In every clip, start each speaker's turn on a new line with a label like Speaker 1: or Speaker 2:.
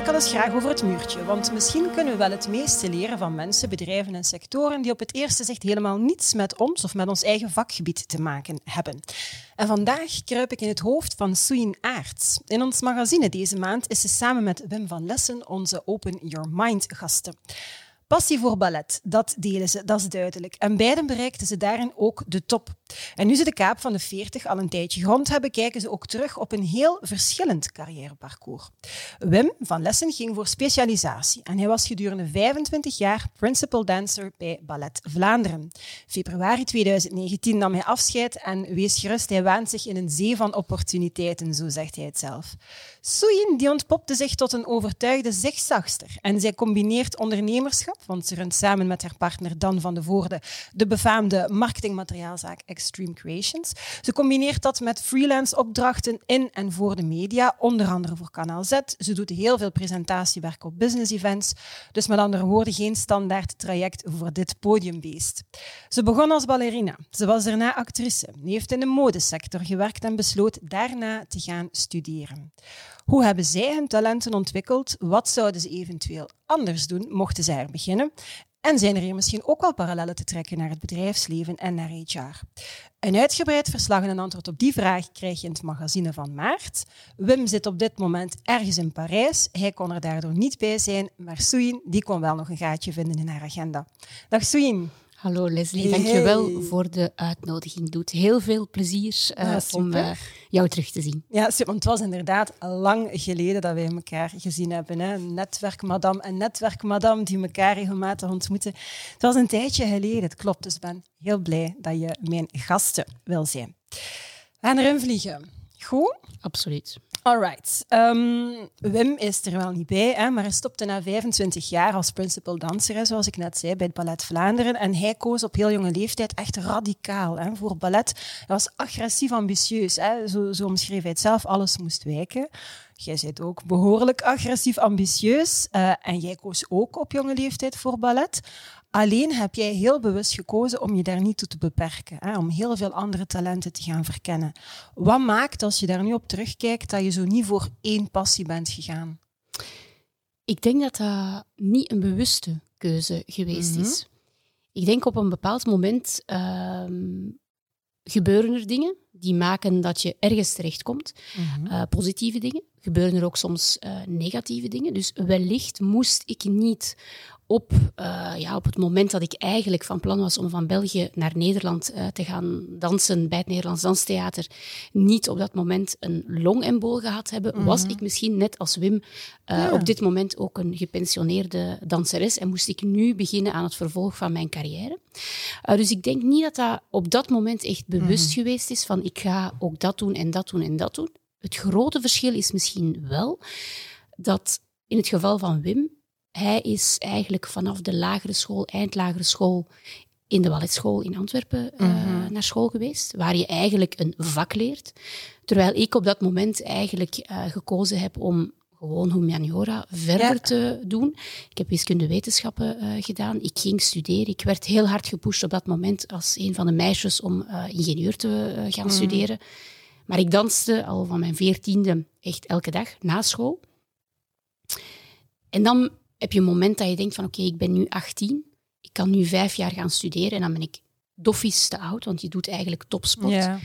Speaker 1: Kijk al eens graag over het muurtje, want misschien kunnen we wel het meeste leren van mensen, bedrijven en sectoren die op het eerste zicht helemaal niets met ons of met ons eigen vakgebied te maken hebben. En vandaag kruip ik in het hoofd van Suyin Aerts. In ons magazine deze maand is ze samen met Wim van Lessen onze Open Your Mind gasten. Passie voor ballet, dat delen ze, dat is duidelijk. En beiden bereikten ze daarin ook de top. En nu ze de kaap van de 40 al een tijdje grond hebben, kijken ze ook terug op een heel verschillend carrièreparcours. Wim van Lessen ging voor specialisatie en hij was gedurende 25 jaar principal dancer bij Ballet Vlaanderen. Februari 2019 nam hij afscheid en wees gerust, hij waant zich in een zee van opportuniteiten, zo zegt hij het zelf. Suyin die ontpopte zich tot een overtuigde zigzagster en zij combineert ondernemerschap, want ze runt samen met haar partner Dan van de Voorde de befaamde marketingmateriaalzaak Extreme Creations. Ze combineert dat met freelance opdrachten in en voor de media, onder andere voor Kanaal Z. Ze doet heel veel presentatiewerk op business events. Dus met andere woorden, geen standaard traject voor dit podiumbeest. Ze begon als ballerina. Ze was daarna actrice, heeft in de modesector gewerkt en besloot daarna te gaan studeren. Hoe hebben zij hun talenten ontwikkeld? Wat zouden ze eventueel anders doen mochten zij er beginnen? En zijn er hier misschien ook wel parallellen te trekken naar het bedrijfsleven en naar HR? Een uitgebreid verslag en een antwoord op die vraag krijg je in het magazine van maart. Wim zit op dit moment ergens in Parijs. Hij kon er daardoor niet bij zijn, maar Suyin die kon wel nog een gaatje vinden in haar agenda. Dag Suyin.
Speaker 2: Hallo Leslie, hey. dankjewel voor de uitnodiging. Doet heel veel plezier uh, om uh, jou terug te zien.
Speaker 1: Ja, want het was inderdaad lang geleden dat wij elkaar gezien hebben. Hè? Netwerkmadam en netwerkmadam die elkaar regelmatig ontmoeten. Het was een tijdje geleden, het klopt. Dus ik ben heel blij dat je mijn gasten wil zijn. We gaan erin vliegen. Goed?
Speaker 2: Absoluut.
Speaker 1: Alright. Um, Wim is er wel niet bij, hè, maar hij stopte na 25 jaar als principal danser, zoals ik net zei, bij het Ballet Vlaanderen. En hij koos op heel jonge leeftijd echt radicaal hè, voor ballet. Hij was agressief ambitieus. Hè. Zo, zo omschreef hij het zelf, alles moest wijken. Jij bent ook behoorlijk agressief ambitieus. Uh, en jij koos ook op jonge leeftijd voor ballet. Alleen heb jij heel bewust gekozen om je daar niet toe te beperken, hè, om heel veel andere talenten te gaan verkennen. Wat maakt, als je daar nu op terugkijkt, dat je zo niet voor één passie bent gegaan?
Speaker 2: Ik denk dat dat niet een bewuste keuze geweest mm -hmm. is. Ik denk op een bepaald moment uh, gebeuren er dingen die maken dat je ergens terechtkomt. Mm -hmm. uh, positieve dingen. Gebeuren er ook soms uh, negatieve dingen. Dus wellicht moest ik niet op, uh, ja, op het moment dat ik eigenlijk van plan was om van België naar Nederland uh, te gaan dansen bij het Nederlands Danstheater, niet op dat moment een longembool gehad hebben, mm -hmm. was ik misschien net als Wim uh, ja. op dit moment ook een gepensioneerde danseres en moest ik nu beginnen aan het vervolg van mijn carrière. dus ik denk niet dat dat op dat moment echt bewust mm -hmm. geweest is van ik ga ook dat doen en dat doen en dat doen. Het grote verschil is misschien wel dat in het geval van Wim hij is eigenlijk vanaf de lagere school, eindlagere school, in de balletschool in Antwerpen -hmm. uh, naar school geweest, waar je eigenlijk een vak leert. Terwijl ik op dat moment eigenlijk uh, gekozen heb om gewoon humaniora verder ja. te doen. Ik heb wiskundewetenschappen uh, gedaan. Ik ging studeren. Ik werd heel hard gepusht op dat moment als een van de meisjes om ingenieur te gaan mm. studeren. Maar ik danste al van mijn veertiende echt elke dag na school. En dan heb je een moment dat je denkt van oké, okay, ik ben nu 18, ik kan nu vijf jaar gaan studeren en dan ben ik doffies te oud, want je doet eigenlijk topsport. Ja.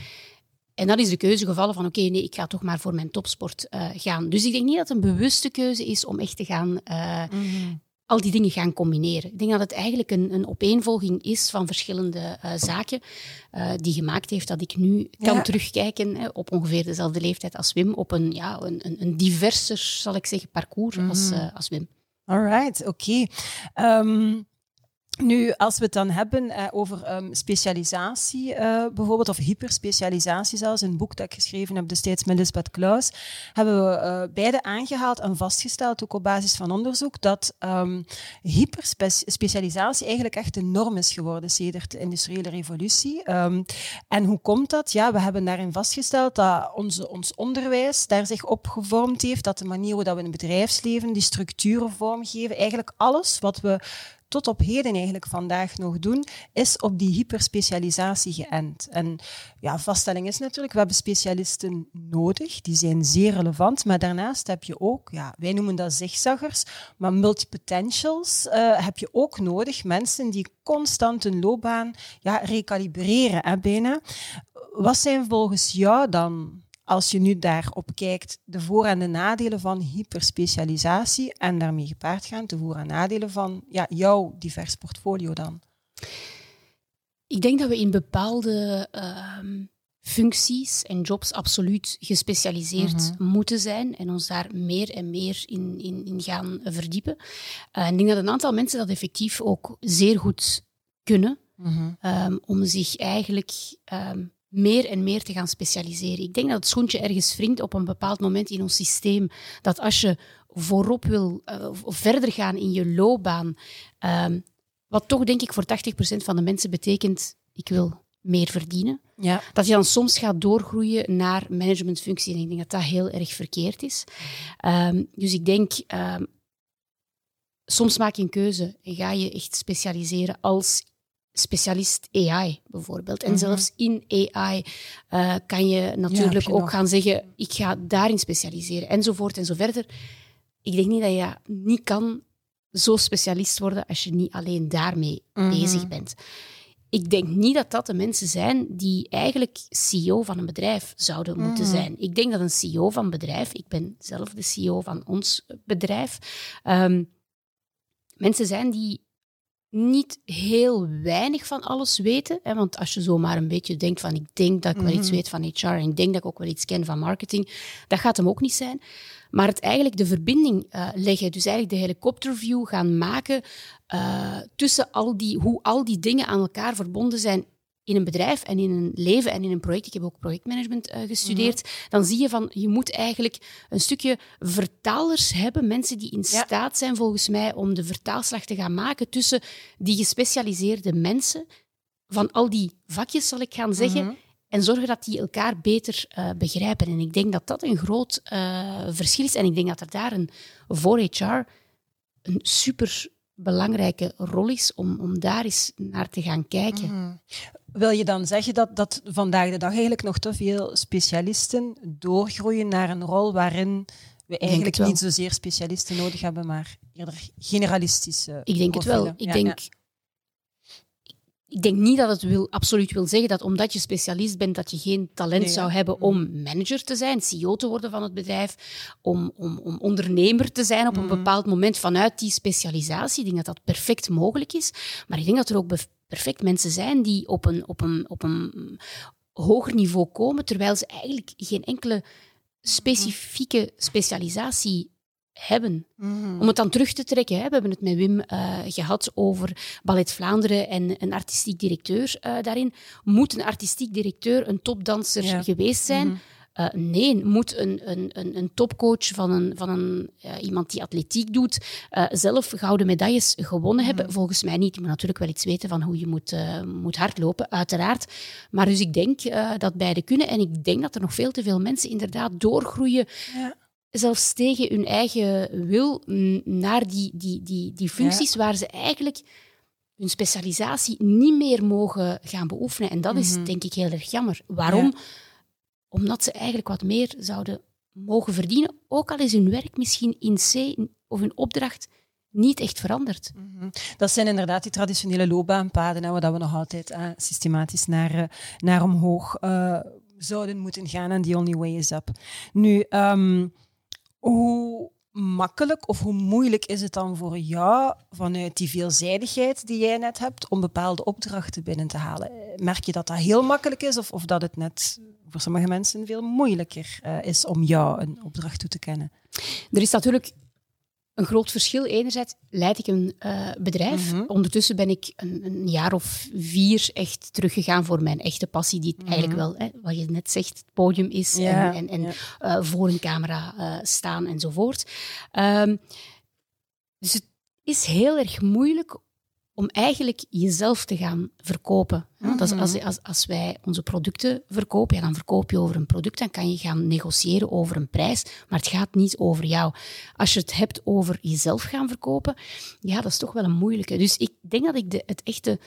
Speaker 2: En dan is de keuze gevallen van oké, okay, nee, ik ga toch maar voor mijn topsport uh, gaan. Dus ik denk niet dat het een bewuste keuze is om echt te gaan uh, mm -hmm. al die dingen gaan combineren. Ik denk dat het eigenlijk een, een opeenvolging is van verschillende uh, zaken die gemaakt heeft dat ik nu kan ja. terugkijken hè, op ongeveer dezelfde leeftijd als Wim, op een, ja, een, een, een diverser, zal ik zeggen, parcours mm -hmm. als, als Wim.
Speaker 1: Alright, oké. Okay. Um, Nu, als we het dan hebben eh, over ehm, specialisatie uh, bijvoorbeeld, of hyperspecialisatie zelfs, in een boek dat ik geschreven heb destijds met Lisbeth Klaus, hebben we uh, beide aangehaald en vastgesteld, ook op basis van onderzoek, dat um, hyperspecialisatie eigenlijk echt een norm is geworden sedert de industriële revolutie. Um, en hoe komt dat? Ja, we hebben daarin vastgesteld dat onze, ons onderwijs daar zich op gevormd heeft, dat de manier hoe dat we in het bedrijfsleven die structuren vormgeven, eigenlijk alles wat we tot op heden eigenlijk vandaag nog doen, is op die hyperspecialisatie geënt. En ja, vaststelling is natuurlijk, we hebben specialisten nodig, die zijn zeer relevant, maar daarnaast heb je ook, ja, wij noemen dat zigzaggers, maar multipotentials uh, heb je ook nodig, mensen die constant hun loopbaan ja, recalibreren, hè, bijna. Wat zijn volgens jou dan als je nu daarop kijkt, de voor- en de nadelen van hyperspecialisatie en daarmee gepaard gaan, de voor- en nadelen van ja, jouw divers portfolio dan?
Speaker 2: Ik denk dat we in bepaalde uh, functies en jobs absoluut gespecialiseerd mhm. moeten zijn en ons daar meer en meer in, in, in gaan verdiepen. Uh, ik denk dat een aantal mensen dat effectief ook zeer goed kunnen, mm um, om zich eigenlijk um, meer en meer te gaan specialiseren. Ik denk dat het schoentje ergens wringt op een bepaald moment in ons systeem. Dat als je voorop wil uh, of verder gaan in je loopbaan, um, wat toch denk ik voor 80% van de mensen betekent, ik wil meer verdienen. Ja. Dat je dan soms gaat doorgroeien naar managementfunctie. En ik denk dat dat heel erg verkeerd is. Um, dus ik denk, um, soms maak je een keuze en ga je echt specialiseren als specialist AI bijvoorbeeld. En mhm. zelfs in AI uh, kan je natuurlijk ook gaan zeggen, ik ga daarin specialiseren, enzovoort en zo verder. Ik denk niet dat je niet kan zo specialist worden als je niet alleen daarmee mm bezig bent. Ik denk niet dat dat de mensen zijn die eigenlijk CEO van een bedrijf zouden moeten mhm. zijn. Ik denk dat een CEO van een bedrijf, ik ben zelf de CEO van ons bedrijf, um, mensen zijn die niet heel weinig van alles weten. Hè, want als je zomaar een beetje denkt van ik denk dat ik wel iets mhm. weet van HR en ik denk dat ik ook wel iets ken van marketing, dat gaat hem ook niet zijn. Maar het eigenlijk de verbinding uh, leggen, dus eigenlijk de helikopterview gaan maken uh, tussen al die, hoe al die dingen aan elkaar verbonden zijn in een bedrijf en in een leven en in een project, ik heb ook projectmanagement uh, gestudeerd, mhm. dan zie je van, je moet eigenlijk een stukje vertalers hebben, mensen die in staat zijn volgens mij om de vertaalslag te gaan maken tussen die gespecialiseerde mensen, van al die vakjes zal ik gaan zeggen, mhm. en zorgen dat die elkaar beter uh, begrijpen. En ik denk dat dat een groot uh, verschil is en ik denk dat er daar een, voor HR een super belangrijke rol is om, om daar eens naar te gaan kijken. Mhm.
Speaker 1: Wil je dan zeggen dat, dat vandaag de dag eigenlijk nog te veel specialisten doorgroeien naar een rol waarin we eigenlijk niet zozeer specialisten nodig hebben, maar eerder generalistische.
Speaker 2: Ik denk het wel. Ik denk ik denk niet dat het wil, absoluut wil zeggen dat omdat je specialist bent, dat je geen talent zou hebben om mm. manager te zijn, CEO te worden van het bedrijf, om, om, om ondernemer te zijn op een mm. bepaald moment vanuit die specialisatie. Ik denk dat dat perfect mogelijk is. Maar ik denk dat er ook perfect mensen zijn die op een, op een, op een hoger niveau komen, terwijl ze eigenlijk geen enkele specifieke specialisatie hebben. Mhm. Om het dan terug te trekken, hè. we hebben het met Wim uh, gehad over Ballet Vlaanderen en een artistiek directeur uh, daarin. Moet een artistiek directeur een topdanser geweest zijn? Mm uh, nee, moet een, een, een, een, topcoach van, een, van een, iemand die atletiek doet zelf gouden medailles gewonnen hebben? Mhm. Volgens mij niet. Je moet natuurlijk wel iets weten van hoe je moet, moet hardlopen, uiteraard. Maar dus ik denk dat beide kunnen. En ik denk dat er nog veel te veel mensen inderdaad doorgroeien ja zelfs tegen hun eigen wil naar die, die, die, die functies waar ze eigenlijk hun specialisatie niet meer mogen gaan beoefenen. En dat is mhm. denk ik heel erg jammer. Waarom? Omdat ze eigenlijk wat meer zouden mogen verdienen, ook al is hun werk misschien in C of hun opdracht niet echt veranderd.
Speaker 1: Mhm. Dat zijn inderdaad die traditionele loopbaanpaden, hè, waar we nog altijd uh, systematisch naar, uh, naar omhoog uh, zouden moeten gaan en the only way is up. Nu, um, hoe makkelijk of hoe moeilijk is het dan voor jou vanuit die veelzijdigheid die jij net hebt om bepaalde opdrachten binnen te halen? Merk je dat dat heel makkelijk is of, of dat het net voor sommige mensen veel moeilijker uh, is om jou een opdracht toe te kennen?
Speaker 2: Er is natuurlijk een groot verschil. Enerzijds leid ik een uh, bedrijf.
Speaker 1: Mhm.
Speaker 2: Ondertussen ben ik een, een, jaar of vier echt teruggegaan voor mijn echte passie, die
Speaker 1: Mhm.
Speaker 2: eigenlijk wel, hè, wat je net zegt, het podium is
Speaker 1: Ja,
Speaker 2: en, en, en
Speaker 1: ja.
Speaker 2: eh, voor een camera eh, staan enzovoort. Ehm, dus het is heel erg moeilijk om eigenlijk jezelf te gaan verkopen. Want als,
Speaker 1: Mhm.
Speaker 2: als, als, als wij onze producten verkopen, ja, dan verkoop je over een product, dan kan je gaan negociëren over een prijs, maar het gaat niet over jou. Als je het hebt over jezelf gaan verkopen, ja, dat is toch wel een moeilijke. Dus ik denk dat ik de, het echte,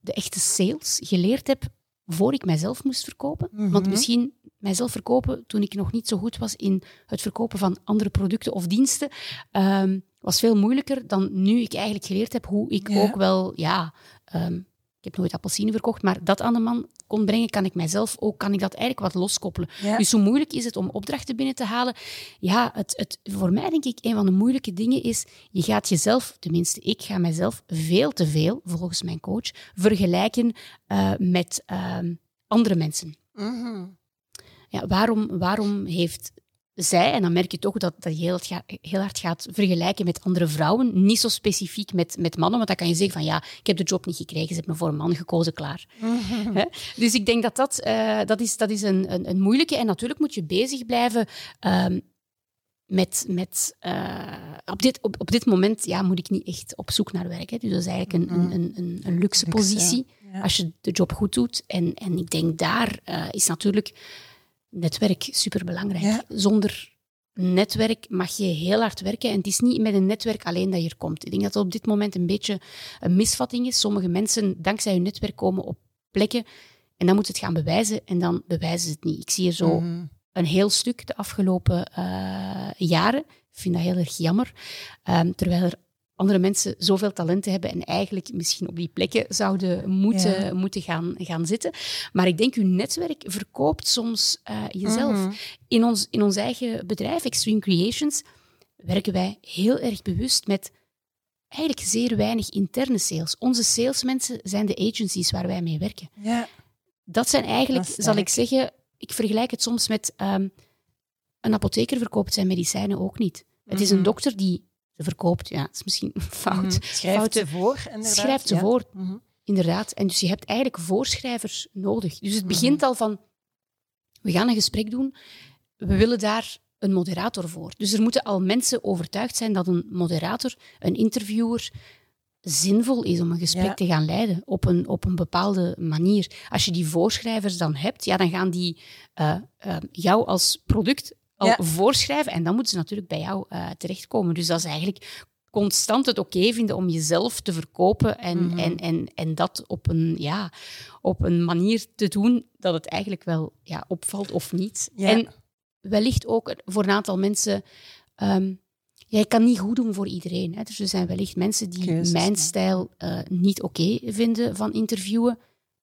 Speaker 2: de echte sales geleerd heb voor ik mijzelf moest verkopen. Want
Speaker 1: Mhm.
Speaker 2: misschien mijzelf verkopen toen ik nog niet zo goed was in het verkopen van andere producten of diensten, ehm, was veel moeilijker dan nu ik eigenlijk geleerd heb hoe ik
Speaker 1: Ja.
Speaker 2: ook wel, ja, ehm, ik heb nooit appelsine verkocht, maar dat aan de man kon brengen, kan ik mijzelf ook, kan ik dat eigenlijk wat loskoppelen.
Speaker 1: Ja.
Speaker 2: Dus hoe moeilijk is het om opdrachten binnen te halen? Ja, het, het, voor mij denk ik, een van de moeilijke dingen is, je gaat jezelf, tenminste ik ga mijzelf veel te veel, volgens mijn coach, vergelijken eh, met ehm, andere mensen.
Speaker 1: Mhm.
Speaker 2: Ja, waarom, waarom heeft zij, en dan merk je toch dat, dat je heel, heel hard gaat vergelijken met andere vrouwen, niet zo specifiek met, met mannen, want dan kan je zeggen van ja, ik heb de job niet gekregen, ze hebben me voor een man gekozen, klaar.
Speaker 1: Mhm.
Speaker 2: Dus ik denk dat dat, eh, dat is, dat is een, een, een moeilijke. En natuurlijk moet je bezig blijven ehm, met... met eh, op, dit, op, op dit moment ja, moet ik niet echt op zoek naar werk. Hè. Dus dat is eigenlijk een, een, een, een, een luxe positie
Speaker 1: ja.
Speaker 2: als je de job goed doet. En, en ik denk daar eh, is natuurlijk netwerk superbelangrijk.
Speaker 1: Ja.
Speaker 2: Zonder netwerk mag je heel hard werken. En het is niet met een netwerk alleen dat je er komt. Ik denk dat dat op dit moment een beetje een misvatting is. Sommige mensen, dankzij hun netwerk, komen op plekken en dan moet het gaan bewijzen en dan bewijzen ze het niet. Ik zie er zo
Speaker 1: Mhm.
Speaker 2: een heel stuk de afgelopen eh, jaren. Ik vind dat heel erg jammer. Ehm, terwijl er andere mensen zoveel talenten hebben en eigenlijk misschien op die plekken zouden moeten,
Speaker 1: Ja.
Speaker 2: moeten gaan, gaan zitten. Maar ik denk, uw netwerk verkoopt soms eh, jezelf.
Speaker 1: Mhm.
Speaker 2: In, ons, in ons eigen bedrijf, Extreme Creations, werken wij heel erg bewust met eigenlijk zeer weinig interne sales. Onze salesmensen zijn de agencies waar wij mee werken.
Speaker 1: Ja.
Speaker 2: Dat zijn eigenlijk,
Speaker 1: Dat
Speaker 2: zal ik zeggen, ik vergelijk het soms met ehm, een apotheker verkoopt zijn medicijnen ook niet. Het is een
Speaker 1: Mhm.
Speaker 2: dokter die ze verkoopt, ja, dat is misschien fout.
Speaker 1: Mhm. Schrijft
Speaker 2: Fouten.
Speaker 1: ze voor, inderdaad.
Speaker 2: Schrijft ze
Speaker 1: ja.
Speaker 2: voor,
Speaker 1: Mhm.
Speaker 2: inderdaad. En dus je hebt eigenlijk voorschrijvers nodig. Dus het
Speaker 1: Mhm.
Speaker 2: begint al van, we gaan een gesprek doen, we willen daar een moderator voor. Dus er moeten al mensen overtuigd zijn dat een moderator, een interviewer, zinvol is om een gesprek
Speaker 1: Ja.
Speaker 2: te gaan leiden op een, op een bepaalde manier. Als je die voorschrijvers dan hebt, ja, dan gaan die eh, eh, jou als product al
Speaker 1: Ja.
Speaker 2: voorschrijven en dan moeten ze natuurlijk bij jou eh, terechtkomen. Dus dat is eigenlijk constant het oké vinden om jezelf te verkopen en,
Speaker 1: Mhm.
Speaker 2: en, en, en dat op een, ja, op een manier te doen dat het eigenlijk wel ja, opvalt of niet.
Speaker 1: Ja.
Speaker 2: En wellicht ook voor een aantal mensen... ehm, ja, je kan niet goed doen voor iedereen. Hè. Dus er zijn wellicht mensen die
Speaker 1: Keuzes,
Speaker 2: mijn stijl eh, niet oké vinden van interviewen.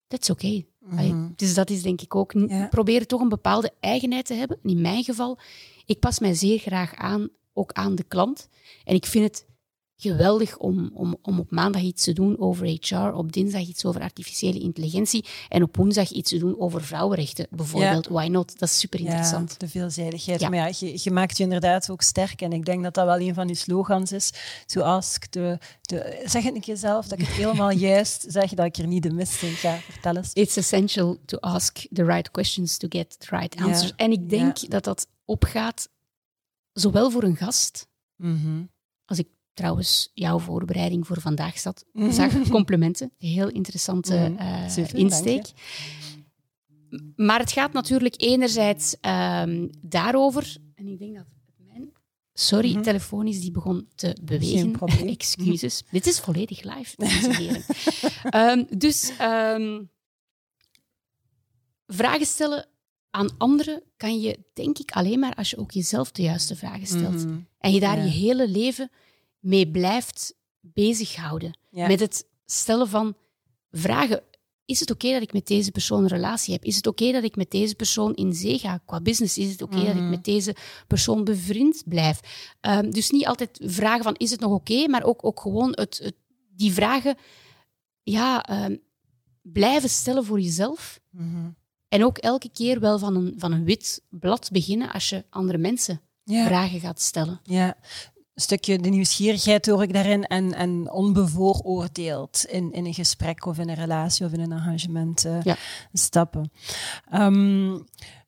Speaker 2: Dat is oké.
Speaker 1: Mhm.
Speaker 2: Dus dat is denk ik ook...
Speaker 1: Ja.
Speaker 2: Probeer toch een bepaalde eigenheid te hebben. In mijn geval, ik pas mij zeer graag aan, ook aan de klant. En ik vind het geweldig om, om, om op maandag iets te doen over HR, op dinsdag iets over artificiële intelligentie en op woensdag iets te doen over vrouwenrechten, bijvoorbeeld. Why not? Dat is super interessant.
Speaker 1: Ja, de veelzijdigheid.
Speaker 2: Ja.
Speaker 1: Maar ja, je, je maakt je inderdaad ook sterk. En ik denk dat dat wel een van je slogans is. To ask, de, de, zeg het een keer zelf, dat ik het helemaal juist zeg, dat ik er niet de mist in ga. Vertel eens.
Speaker 2: It's essential to ask the right questions to get the right answers. En ik denk dat dat opgaat zowel voor een gast,
Speaker 1: Mhm.
Speaker 2: Trouwens jouw voorbereiding voor vandaag zat,
Speaker 1: Mhm.
Speaker 2: zag, complimenten. Heel interessante
Speaker 1: Mhm. Super,
Speaker 2: insteek. Maar het gaat natuurlijk enerzijds ehm, daarover, en ik denk dat mijn... Sorry,
Speaker 1: Mhm.
Speaker 2: telefoon is die begon te bewegen. Excuses. Dit is volledig live, dames en heren. Ehm, dus ehm, vragen stellen aan anderen kan je, denk ik, alleen maar als je ook jezelf de juiste vragen stelt.
Speaker 1: Mhm.
Speaker 2: En je daar
Speaker 1: Ja.
Speaker 2: je hele leven mee blijft bezighouden.
Speaker 1: Ja.
Speaker 2: Met het stellen van vragen. Is het oké dat ik met deze persoon een relatie heb? Is het oké dat ik met deze persoon in zee ga qua business? Is het oké dat ik
Speaker 1: Mhm.
Speaker 2: met deze persoon bevriend blijf? Ehm, dus niet altijd vragen van is het nog oké, maar ook, ook gewoon het, het, die vragen ja, ehm, blijven stellen voor jezelf.
Speaker 1: Mhm.
Speaker 2: En ook elke keer wel van een, van een wit blad beginnen als je andere mensen
Speaker 1: Ja.
Speaker 2: vragen gaat stellen.
Speaker 1: Ja. Stukje de nieuwsgierigheid hoor ik daarin en, en onbevooroordeeld in, in een gesprek of in een relatie of in een engagement uh,
Speaker 2: Ja.
Speaker 1: stappen. Ehm,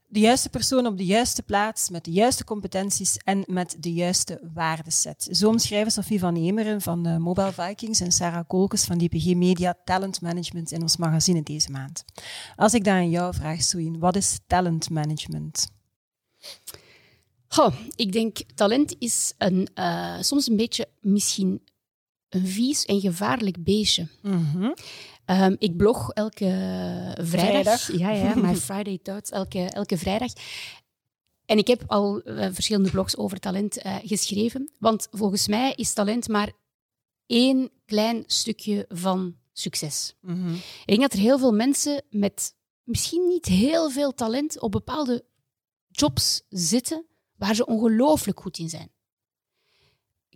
Speaker 1: de juiste persoon op de juiste plaats, met de juiste competenties en met de juiste waardeset. Zo omschrijven Sophie van Emeren van de Mobile Vikings en Sarah Kolkes van DPG Media Talent Management in ons magazine deze maand. Als ik dan aan jou vraag, Soein, wat is talent management?
Speaker 2: Goh, ik denk, talent is een, eh, soms een beetje misschien een vies en gevaarlijk beestje. Ehm, ik blog elke vrijdag.
Speaker 1: Vrijdag.
Speaker 2: Ja, ja, my Friday Thoughts, elke, elke vrijdag. En ik heb al eh, verschillende blogs over talent eh, geschreven. Want volgens mij is talent maar één klein stukje van succes.
Speaker 1: Mhm.
Speaker 2: Ik denk dat er heel veel mensen met misschien niet heel veel talent op bepaalde jobs zitten waar ze ongelooflijk goed in zijn.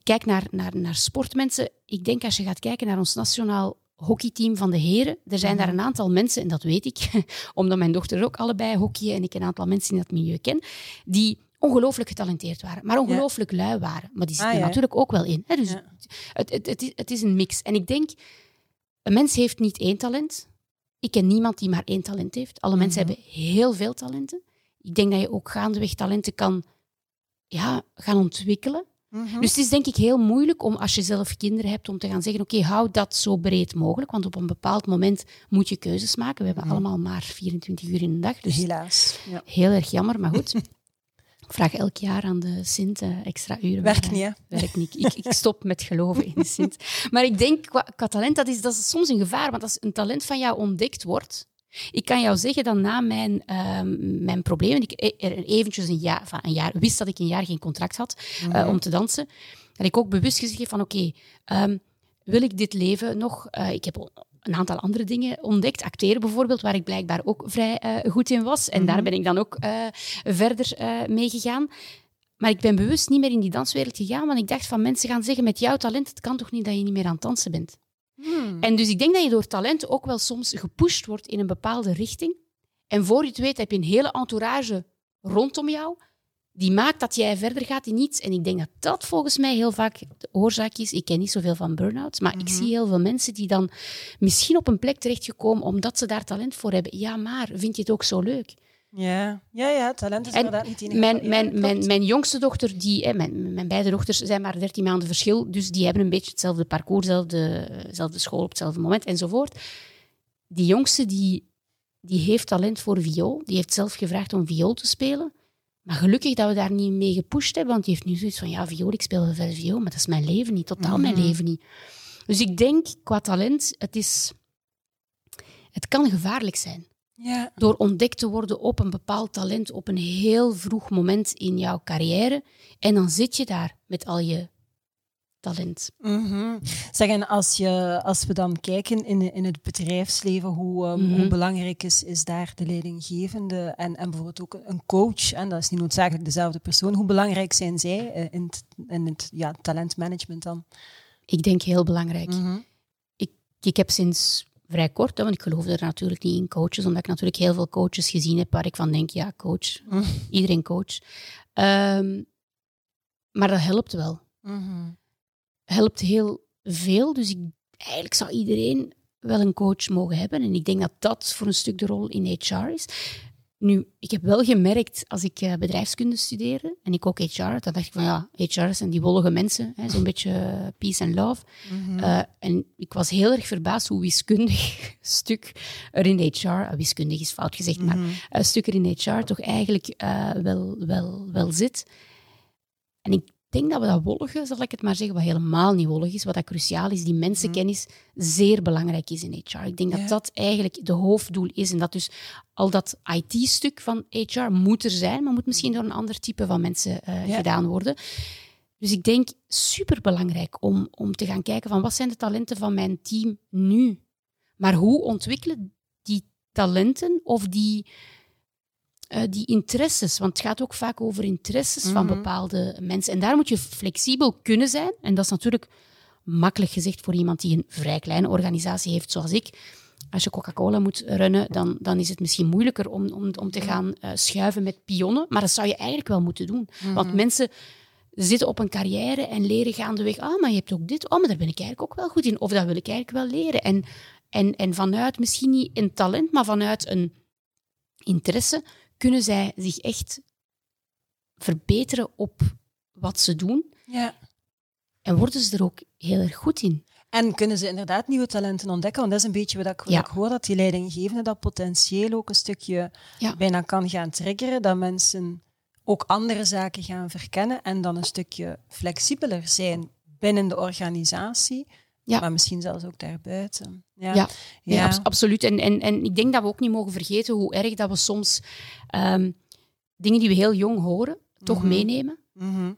Speaker 2: Kijk naar, naar, naar sportmensen. Ik denk als je gaat kijken naar ons nationaal hockeyteam van de heren, er zijn
Speaker 1: Mhm.
Speaker 2: daar een aantal mensen, en dat weet ik, omdat mijn dochter ook allebei hockeyen en ik een aantal mensen in dat milieu ken, die ongelooflijk getalenteerd waren, maar ongelooflijk lui waren. Maar die zitten
Speaker 1: Ah,
Speaker 2: er
Speaker 1: ja.
Speaker 2: natuurlijk ook wel in. Hè? Dus
Speaker 1: Ja.
Speaker 2: het, het, het, is, het is een mix. En ik denk, een mens heeft niet één talent. Ik ken niemand die maar één talent heeft. Alle mensen
Speaker 1: Mhm.
Speaker 2: hebben heel veel talenten. Ik denk dat je ook gaandeweg talenten kan ja, gaan ontwikkelen.
Speaker 1: Mhm.
Speaker 2: Dus het is denk ik heel moeilijk om, als je zelf kinderen hebt, om te gaan zeggen, oké, hou dat zo breed mogelijk. Want op een bepaald moment moet je keuzes maken. We hebben
Speaker 1: Mhm.
Speaker 2: allemaal maar 24 uur in de dag. Dus
Speaker 1: Helaas. Ja.
Speaker 2: heel erg jammer, maar goed. Ik vraag elk jaar aan de Sint eh, extra uren.
Speaker 1: Werkt niet,
Speaker 2: eh,
Speaker 1: hè?
Speaker 2: werkt niet. Ik, ik stop met geloven in de Sint. Maar ik denk, qua, qua talent, dat is, dat is soms een gevaar. Want als een talent van jou ontdekt wordt... Ik kan jou zeggen dat na mijn, ehm, mijn problemen, ik e- er eventjes een jaar, van een jaar, wist dat ik een jaar geen contract had eh, om te dansen, dat ik ook bewust gezegd heb van oké, ehm, wil ik dit leven nog? Eh, ik heb een aantal andere dingen ontdekt. Acteren bijvoorbeeld, waar ik blijkbaar ook vrij eh, goed in was. En daar ben ik dan ook eh, verder eh mee gegaan. Maar ik ben bewust niet meer in die danswereld gegaan, want ik dacht van mensen gaan zeggen met jouw talent, het kan toch niet dat je niet meer aan het dansen bent.
Speaker 1: Hmm.
Speaker 2: En dus ik denk dat je door talent ook wel soms gepusht wordt in een bepaalde richting. En voor je het weet heb je een hele entourage rondom jou die maakt dat jij verder gaat in iets. En ik denk dat dat volgens mij heel vaak de oorzaak is. Ik ken niet zoveel van burn-outs, maar ik zie heel veel mensen die dan misschien op een plek terechtgekomen omdat ze daar talent voor hebben. Ja, maar vind je het ook zo leuk?
Speaker 1: Ja. ja, ja, talent is
Speaker 2: En
Speaker 1: inderdaad niet enige.
Speaker 2: Mijn, mijn, mijn, mijn jongste dochter, die, hè, mijn, mijn beide dochters zijn maar 13 maanden verschil, dus die hebben een beetje hetzelfde parcours, dezelfde, dezelfde school op hetzelfde moment enzovoort. Die jongste die, die heeft talent voor viool, die heeft zelf gevraagd om viool te spelen. Maar gelukkig dat we daar niet mee gepusht hebben, want die heeft nu zoiets van, ja, viool, ik speel wel veel viool, maar dat is mijn leven niet, totaal mijn
Speaker 1: Mhm.
Speaker 2: leven niet. Dus ik denk, qua talent, het is... Het kan gevaarlijk zijn
Speaker 1: Ja.
Speaker 2: door ontdekt te worden op een bepaald talent op een heel vroeg moment in jouw carrière. En dan zit je daar met al je talent.
Speaker 1: Mhm. Zeg, en als, je, als we dan kijken in, in het bedrijfsleven, hoe, ehm,
Speaker 2: Mhm.
Speaker 1: hoe belangrijk is, is daar de leidinggevende en, en bijvoorbeeld ook een coach, en dat is niet noodzakelijk dezelfde persoon, hoe belangrijk zijn zij eh, in het, in het ja, talentmanagement dan?
Speaker 2: Ik denk heel belangrijk.
Speaker 1: Mhm.
Speaker 2: Ik heb sinds vrij kort, hè, want ik geloof er natuurlijk niet in coaches, omdat ik natuurlijk heel veel coaches gezien heb waar ik van denk, ja, coach,
Speaker 1: Mhm.
Speaker 2: iedereen coach. Ehm, maar dat helpt wel.
Speaker 1: Mhm.
Speaker 2: helpt heel veel. Dus ik, eigenlijk zou iedereen wel een coach mogen hebben. En ik denk dat dat voor een stuk de rol in HR is. Nu, ik heb wel gemerkt als ik eh, bedrijfskunde studeerde en ik ook HR, dan dacht ik van ja, HR zijn die wollige mensen, zo'n beetje eh, peace and love.
Speaker 1: Mhm.
Speaker 2: Eh, en ik was heel erg verbaasd hoe wiskundig stuk er in HR, wiskundig is fout gezegd, maar
Speaker 1: Mhm.
Speaker 2: een stuk er in HR toch eigenlijk wel, wel, wel zit. En ik denk dat we dat wollige, zal ik het maar zeggen, wat helemaal niet wollig is, wat dat cruciaal is, die mensenkennis zeer belangrijk is in HR. Ik denk
Speaker 1: Ja.
Speaker 2: dat dat eigenlijk de hoofddoel is en dat dus al dat IT-stuk van HR moet er zijn, maar moet misschien door een ander type van mensen eh,
Speaker 1: Ja.
Speaker 2: gedaan worden. Dus ik denk superbelangrijk om, om te gaan kijken van wat zijn de talenten van mijn team nu? Maar hoe ontwikkelen die talenten of die, eh, die interesses? Want het gaat ook vaak over interesses van
Speaker 1: Mhm.
Speaker 2: bepaalde mensen. En daar moet je flexibel kunnen zijn. En dat is natuurlijk makkelijk gezegd voor iemand die een vrij kleine organisatie heeft, zoals ik. Als je Coca-Cola moet runnen, dan, dan is het misschien moeilijker om, om, om te gaan eh, schuiven met pionnen. Maar dat zou je eigenlijk wel moeten doen. Want mensen zitten op een carrière en leren gaandeweg. Ah, maar je hebt ook dit. Oh, maar daar ben ik eigenlijk ook wel goed in. Of dat wil ik eigenlijk wel leren. En, en, en vanuit misschien niet een talent, maar vanuit een interesse kunnen zij zich echt verbeteren op wat ze doen.
Speaker 1: Ja.
Speaker 2: En worden ze er ook heel erg goed in.
Speaker 1: En kunnen ze inderdaad nieuwe talenten ontdekken? Want dat is een beetje wat ik, wat
Speaker 2: Ja.
Speaker 1: ik hoor, dat die leidinggevende dat potentieel ook een stukje
Speaker 2: Ja.
Speaker 1: bijna kan gaan triggeren, dat mensen ook andere zaken gaan verkennen en dan een stukje flexibeler zijn binnen de organisatie,
Speaker 2: Ja.
Speaker 1: maar misschien zelfs ook daarbuiten. Ja,
Speaker 2: Ja. Ja,
Speaker 1: Ja.
Speaker 2: abs- absoluut. En, en, en ik denk dat we ook niet mogen vergeten hoe erg dat we soms ehm, dingen die we heel jong horen, toch
Speaker 1: Mhm.
Speaker 2: meenemen.
Speaker 1: Mhm.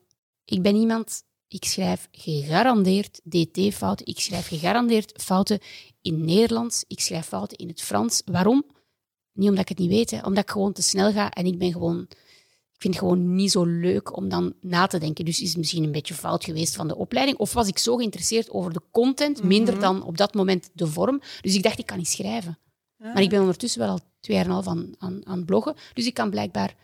Speaker 2: Ik ben iemand, ik schrijf gegarandeerd DT-fouten. Ik schrijf gegarandeerd fouten in Nederlands. Ik schrijf fouten in het Frans. Waarom? Niet omdat ik het niet weet, hè. omdat ik gewoon te snel ga en ik ben gewoon... Ik vind het gewoon niet zo leuk om dan na te denken. Dus is het misschien een beetje fout geweest van de opleiding? Of was ik zo geïnteresseerd over de content, minder
Speaker 1: Mhm.
Speaker 2: dan op dat moment de vorm? Dus ik dacht, ik kan niet schrijven.
Speaker 1: Ja.
Speaker 2: Maar ik ben ondertussen wel al twee jaar en half aan, aan, bloggen. Dus ik kan blijkbaar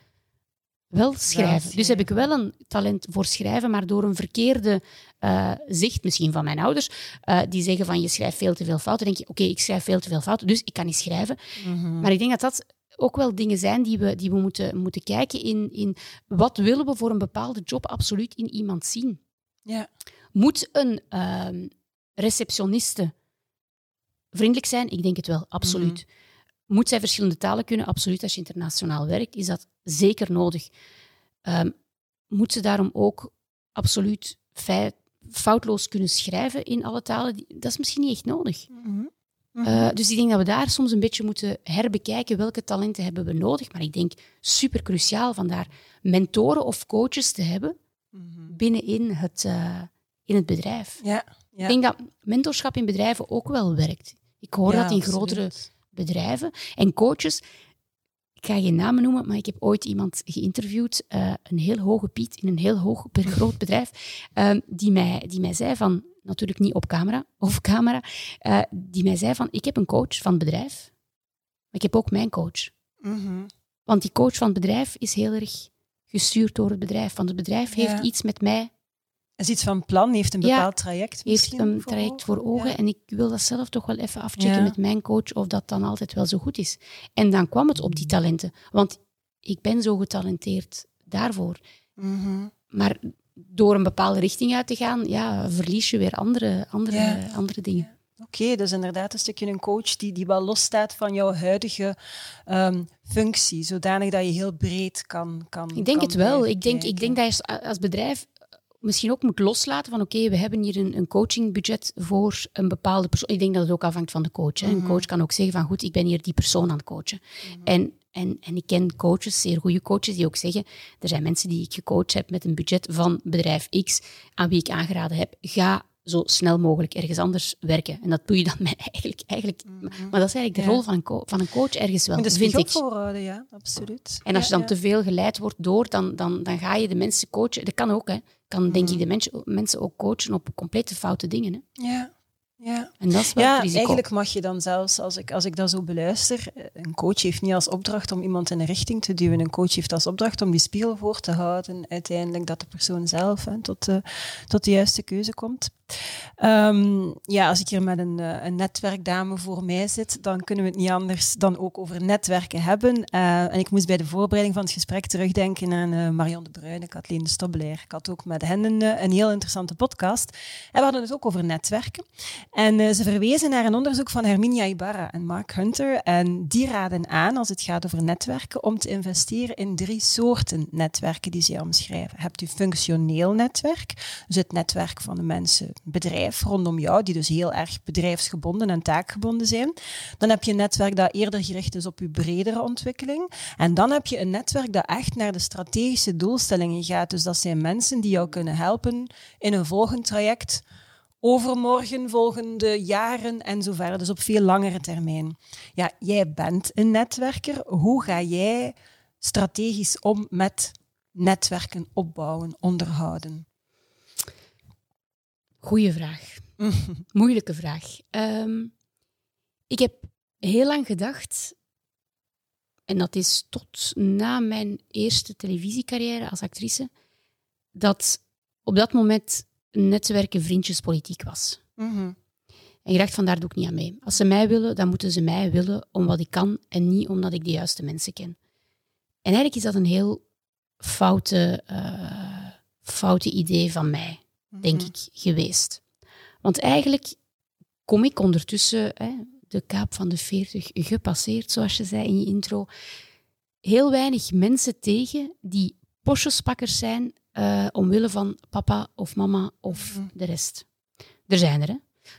Speaker 2: wel schrijven. Dus heb ik wel een talent voor schrijven, maar door een verkeerde eh, zicht misschien van mijn ouders, eh, die zeggen van je schrijft veel te veel fouten, denk je, oké, ik schrijf veel te veel fouten, dus ik kan niet schrijven.
Speaker 1: Mhm.
Speaker 2: Maar ik denk dat dat ook wel dingen zijn die we, die we moeten, moeten kijken in, in wat willen we voor een bepaalde job absoluut in iemand zien.
Speaker 1: Ja.
Speaker 2: Moet een ehm, receptioniste vriendelijk zijn? Ik denk het wel, absoluut. Moet zij verschillende talen kunnen? Absoluut. Als je internationaal werkt, is dat zeker nodig. Ehm, moet ze daarom ook absoluut foutloos kunnen schrijven in alle talen? Dat is misschien niet echt nodig.
Speaker 1: Mhm. Mhm.
Speaker 2: Eh, dus ik denk dat we daar soms een beetje moeten herbekijken welke talenten hebben we nodig. Maar ik denk super cruciaal vandaar mentoren of coaches te hebben
Speaker 1: Mhm.
Speaker 2: binnenin het, eh, in het bedrijf.
Speaker 1: Ja. Ja.
Speaker 2: Ik denk dat mentorschap in bedrijven ook wel werkt. Ik hoor
Speaker 1: Ja,
Speaker 2: dat in
Speaker 1: absoluut.
Speaker 2: grotere bedrijven. En coaches, ik ga geen namen noemen, maar ik heb ooit iemand geïnterviewd, eh, een heel hoge Piet in een heel hoog, groot bedrijf, eh, die, mij, die mij zei van, natuurlijk niet op camera, of camera, eh, die mij zei van, ik heb een coach van het bedrijf, maar ik heb ook mijn coach.
Speaker 1: Mhm.
Speaker 2: Want die coach van het bedrijf is heel erg gestuurd door het bedrijf. Want het bedrijf
Speaker 1: Ja.
Speaker 2: heeft iets met mij
Speaker 1: Is iets van plan, heeft een
Speaker 2: Ja.
Speaker 1: bepaald traject
Speaker 2: heeft een traject voor ogen.
Speaker 1: Ja.
Speaker 2: En ik wil dat zelf toch wel even afchecken
Speaker 1: Ja.
Speaker 2: met mijn coach of dat dan altijd wel zo goed is. En dan kwam het op die talenten. Want ik ben zo getalenteerd daarvoor.
Speaker 1: Mhm.
Speaker 2: Maar door een bepaalde richting uit te gaan, ja, verlies je weer andere, andere,
Speaker 1: Ja.
Speaker 2: andere dingen.
Speaker 1: Oké, dus inderdaad een stukje een coach die, die wel losstaat van jouw huidige ehm, functie, zodanig dat je heel breed kan kan.
Speaker 2: Ik denk
Speaker 1: kan
Speaker 2: het wel. Ik denk, ik denk dat je als- bedrijf misschien ook moet loslaten van oké, we hebben hier een, een coachingbudget voor een bepaalde persoon. Ik denk dat het ook afhangt van de coach. Hè. Een
Speaker 1: Mhm.
Speaker 2: coach kan ook zeggen van goed, ik ben hier die persoon aan het coachen. En, en, en ik ken coaches, zeer goede coaches, die ook zeggen, er zijn mensen die ik gecoacht heb met een budget van bedrijf X, aan wie ik aangeraden heb, ga zo snel mogelijk ergens anders werken. En dat doe je dan met eigenlijk... eigenlijk Maar dat is eigenlijk de
Speaker 1: Ja.
Speaker 2: rol van een, van een coach ergens wel,
Speaker 1: de
Speaker 2: vind ik.
Speaker 1: voorhouden, ja, absoluut.
Speaker 2: En als je
Speaker 1: Ja,
Speaker 2: dan te veel geleid wordt door, dan, dan, dan ga je de mensen coachen. Dat kan ook, hè. Kan denk
Speaker 1: Mhm.
Speaker 2: ik de mensen, mensen ook coachen op complete foute dingen. Hè.
Speaker 1: Ja, ja.
Speaker 2: En dat is wel
Speaker 1: Ja, eigenlijk mag je dan zelfs, als ik, als ik dat zo beluister, eh, een coach heeft niet als opdracht om iemand in een richting te duwen. Een coach heeft als opdracht om die spiegel voor te houden, uiteindelijk dat de persoon zelf hè, tot, de, tot de juiste keuze komt. Ehm, ja, als ik hier met een, eh, een netwerkdame voor mij zit, dan kunnen we het niet anders dan ook over netwerken hebben. Eh, en ik moest bij de voorbereiding van het gesprek terugdenken aan eh, Marion de Bruyne, Kathleen de Stobbelaar. Ik had ook met hen een, een heel interessante podcast. En we hadden het ook over netwerken. En eh, ze verwezen naar een onderzoek van Herminia Ibarra en Mark Hunter. En die raden aan, als het gaat over netwerken, om te investeren in drie soorten netwerken die ze omschrijven. Hebt u functioneel netwerk, dus het netwerk van de mensen, bedrijf rondom jou, die dus heel erg bedrijfsgebonden en taakgebonden zijn. Dan heb je een netwerk dat eerder gericht is op uw bredere ontwikkeling. En dan heb je een netwerk dat echt naar de strategische doelstellingen gaat. Dus dat zijn mensen die jou kunnen helpen in een volgend traject overmorgen, volgende jaren en zo verder. Dus op veel langere termijn. Ja, jij bent een netwerker. Hoe ga jij strategisch om met netwerken opbouwen, onderhouden?
Speaker 2: Goeie vraag. Moeilijke vraag. Ehm, ik heb heel lang gedacht, en dat is tot na mijn eerste televisiecarrière als actrice, dat op dat moment netwerken vriendjespolitiek was.
Speaker 1: Mhm.
Speaker 2: En je dacht van, daar doe ik niet aan mee. Als ze mij willen, dan moeten ze mij willen om wat ik kan en niet omdat ik de juiste mensen ken. En eigenlijk is dat een heel foute, eh, foute idee van mij, denk
Speaker 1: Mhm.
Speaker 2: ik, geweest. Want eigenlijk kom ik ondertussen, hè, de kaap van de 40 gepasseerd, zoals je zei in je intro, heel weinig mensen tegen die posjespakkers zijn eh, omwille van papa of mama of
Speaker 1: Mhm.
Speaker 2: de rest. Er zijn er, hè.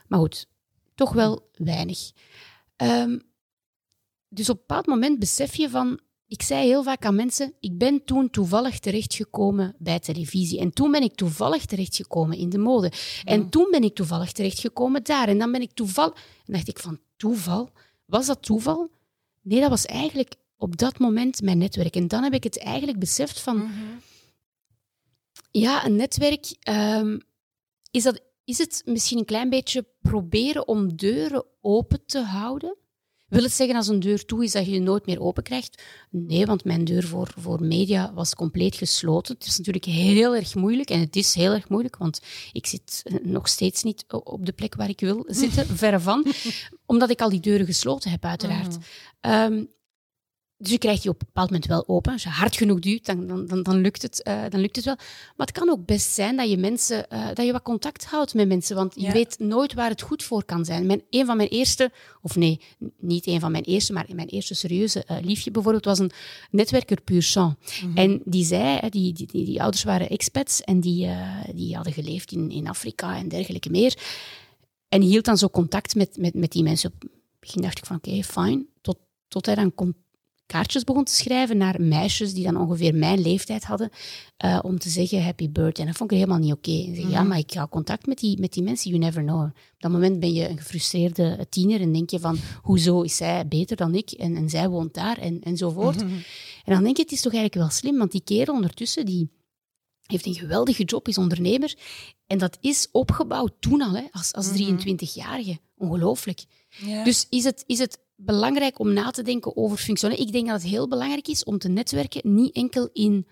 Speaker 2: Maar goed, toch wel weinig. Ehm, dus op een bepaald moment besef je van... Ik zei heel vaak aan mensen, ik ben toen toevallig terechtgekomen bij televisie. En toen ben ik toevallig terechtgekomen in de mode. En toen ben ik toevallig terechtgekomen daar. En dan ben ik toeval... En dacht ik van, toeval? Was dat toeval? Nee, dat was eigenlijk op dat moment mijn netwerk. En dan heb ik het eigenlijk beseft van...
Speaker 1: Mhm.
Speaker 2: Ja, een netwerk. ehm, is, dat, is het misschien een klein beetje proberen om deuren open te houden? Wil het zeggen als een deur toe is dat je je nooit meer open krijgt? Nee, want mijn deur voor, voor media was compleet gesloten. Het is natuurlijk heel erg moeilijk en het is heel erg moeilijk, want ik zit eh, nog steeds niet op de plek waar ik wil zitten, verre van, omdat ik al die deuren gesloten heb, uiteraard.
Speaker 1: Mhm.
Speaker 2: Ehm, dus je krijgt die op een bepaald moment wel open. Als je hard genoeg duwt, dan, dan, dan, dan, lukt, het, eh, dan lukt het wel. Maar het kan ook best zijn dat je, mensen, eh, dat je wat contact houdt met mensen, want je
Speaker 1: Ja.
Speaker 2: weet nooit waar het goed voor kan zijn. Mijn, een van mijn eerste, of nee, niet een van mijn eerste, maar mijn eerste serieuze eh, liefje bijvoorbeeld, was een netwerker puur sang. En die zei, die, die, die, die ouders waren expats en die, die hadden geleefd in, in Afrika en dergelijke meer. En hield dan zo contact met, met, met die mensen. Op het begin dacht ik van oké, fijn. Tot, tot hij dan con- kaartjes begon te schrijven naar meisjes die dan ongeveer mijn leeftijd hadden, eh, om te zeggen happy birthday. En dat vond ik helemaal niet oké. En Ja, maar ik ga contact met die, met die mensen, you never know. Op dat moment ben je een gefrustreerde tiener en denk je van, hoezo is zij beter dan ik en, en zij woont daar en, enzovoort. En dan denk je, het is toch eigenlijk wel slim, want die kerel ondertussen, die heeft een geweldige job, is ondernemer. En dat is opgebouwd toen al, hè, als, als 23-jarige. Ongelooflijk.
Speaker 1: Ja.
Speaker 2: Dus is het, is het belangrijk om na te denken over functioneren? Ik denk dat het heel belangrijk is om te netwerken, niet enkel in,